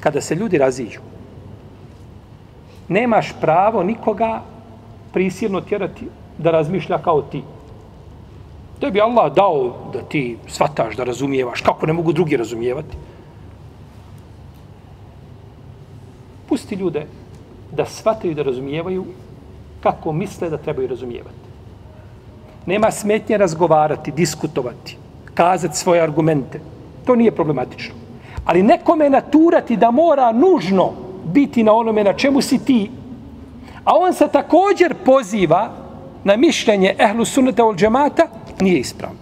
kada se ljudi raziđu, nemaš pravo nikoga prisilno tjerati da razmišlja kao ti. Tebi Allah dao da ti svataš, da razumijevaš. Kako ne mogu drugi razumijevati? Pusti ljude da svataju da razumijevaju kako misle da trebaju razumijevati. Nema smetnje razgovarati, diskutovati, kazati svoje argumente. To nije problematično. Ali nekome naturati da mora nužno biti na onome na čemu si ti, a on se također poziva na mišljenje ehlu sunnata ol džemata, nije ispravno.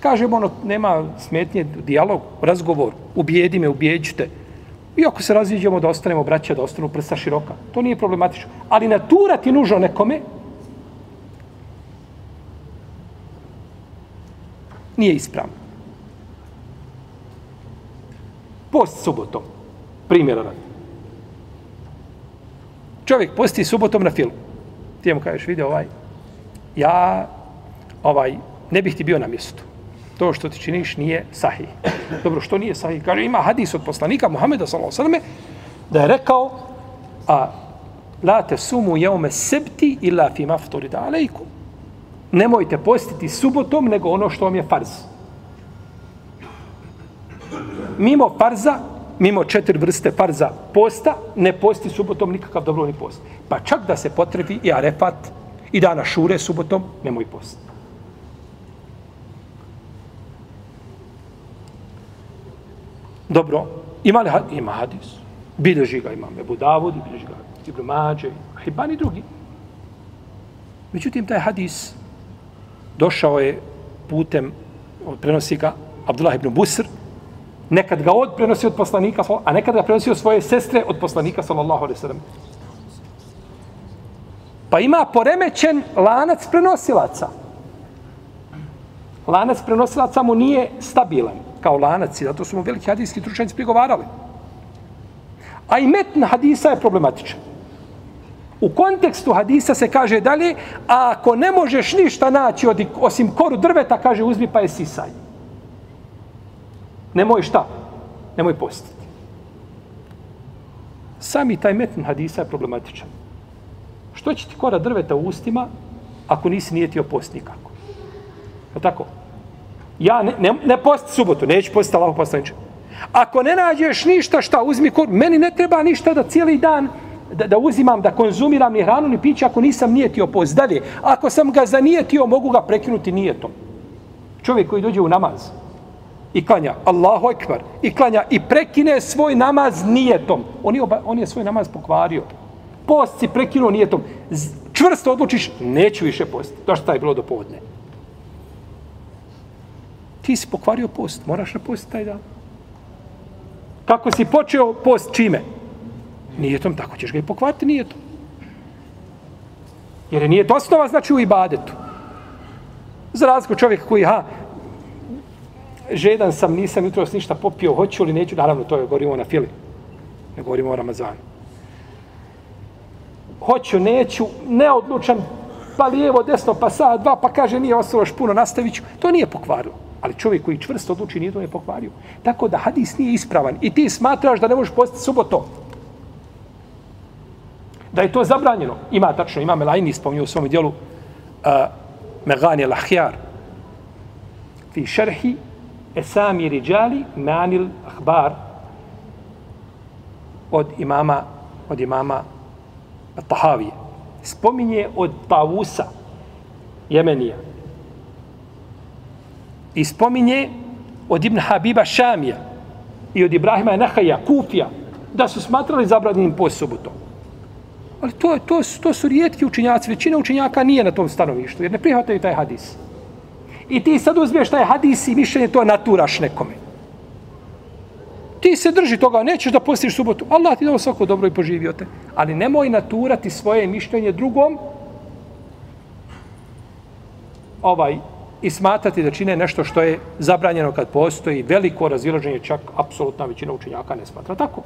Kažemo ono, nema smetnje, dijalog, razgovor, ubijedi me, ubijeđite. I ako se razviđemo da ostanemo braća, da ostanu prsta široka, to nije problematično. Ali naturati nužno nekome, nije ispravno. Post subotom, primjera radi. Čovjek posti subotom na film. Ti mu kažeš, vidi ovaj, ja ovaj, ne bih ti bio na mjestu. To što ti činiš nije sahih. Dobro, što nije sahih? Kaže, ima hadis od poslanika Muhameda s.a.v. da je rekao, a la te sumu jeume sebti illa fi maftori da alejku. Nemojte postiti subotom, nego ono što vam je farz. Mimo farza, mimo četiri vrste farza posta, ne posti subotom nikakav dobrovni post. Pa čak da se potrebi i arefat i dana šure subotom, nemoj post. Dobro, ima li hadis? Ima hadis. Bileži ga imam Ebu Davud, bileži ga Ibn Mađe, Hibani drugi. Međutim, taj hadis došao je putem, prenosi ga Abdullah ibn Busr, nekad ga od prenosi od poslanika, a nekad ga prenosi od svoje sestre od poslanika, sallallahu alaihi sallam. Pa ima poremećen lanac prenosilaca. Lanac prenosilaca mu nije stabilan kao lanac i zato su mu veliki hadijski tručenci prigovarali. A i metn hadisa je problematičan. U kontekstu hadisa se kaže dalje, a ako ne možeš ništa naći od, osim koru drveta, kaže uzmi pa je sisaj. Nemoj šta? Nemoj postiti. Sami taj metn hadisa je problematičan. Što će ti kora drveta u ustima ako nisi nijetio post nikako? Je tako? Ja ne, ne, ne posti subotu, neću postiti Allaho poslaniče. Ako ne nađeš ništa, šta uzmi kor, meni ne treba ništa da cijeli dan da, da uzimam, da konzumiram ni hranu, ni piće, ako nisam nijetio post. Dalje, ako sam ga zanijetio, mogu ga prekinuti nijetom. Čovjek koji dođe u namaz i klanja Allahu ekvar i klanja i prekine svoj namaz nijetom. On je, oba, on je svoj namaz pokvario. Post si prekinuo nijetom. Čvrsto odlučiš, neću više postiti. To što je bilo do povodne ti si pokvario post, moraš na post taj dan. Kako si počeo post čime? Nijetom, tako ćeš ga i pokvariti nijetom. Jer je nijet osnova, znači u ibadetu. Za razliku čovjeka koji, ha, žedan sam, nisam jutro ništa popio, hoću li, neću, naravno, to je, govorimo na fili. Ne govorimo o Ramazanu. Hoću, neću, neodlučan, pa lijevo, desno, pa sad, dva, pa kaže, nije ostalo još puno, nastavit ću. To nije pokvarilo. Ali čovjek koji čvrsto odluči nije to je pokvario. Tako da hadis nije ispravan. I ti smatraš da ne možeš postiti suboto. Da je to zabranjeno. Ima tačno, ima Melajni spomnio u svom dijelu eh, uh, Megani al-Ahjar. Fi šerhi esami riđali manil ahbar od imama od imama Tahavije. Spominje od Tavusa Jemenija i spominje od Ibn Habiba Šamija i od Ibrahima Nahaja, Kufija, da su smatrali zabranjenim post subotom. Ali to, to, to su rijetki učinjaci. Većina učinjaka nije na tom stanovištu, jer ne prihvataju taj hadis. I ti sad uzmiješ taj hadis i mišljenje to naturaš nekome. Ti se drži toga, nećeš da postiš subotu. Allah ti dao svako dobro i poživio te. Ali nemoj naturati svoje mišljenje drugom ovaj i smatrati da čine nešto što je zabranjeno kad postoji veliko razilaženje, čak apsolutna većina učenjaka ne smatra tako.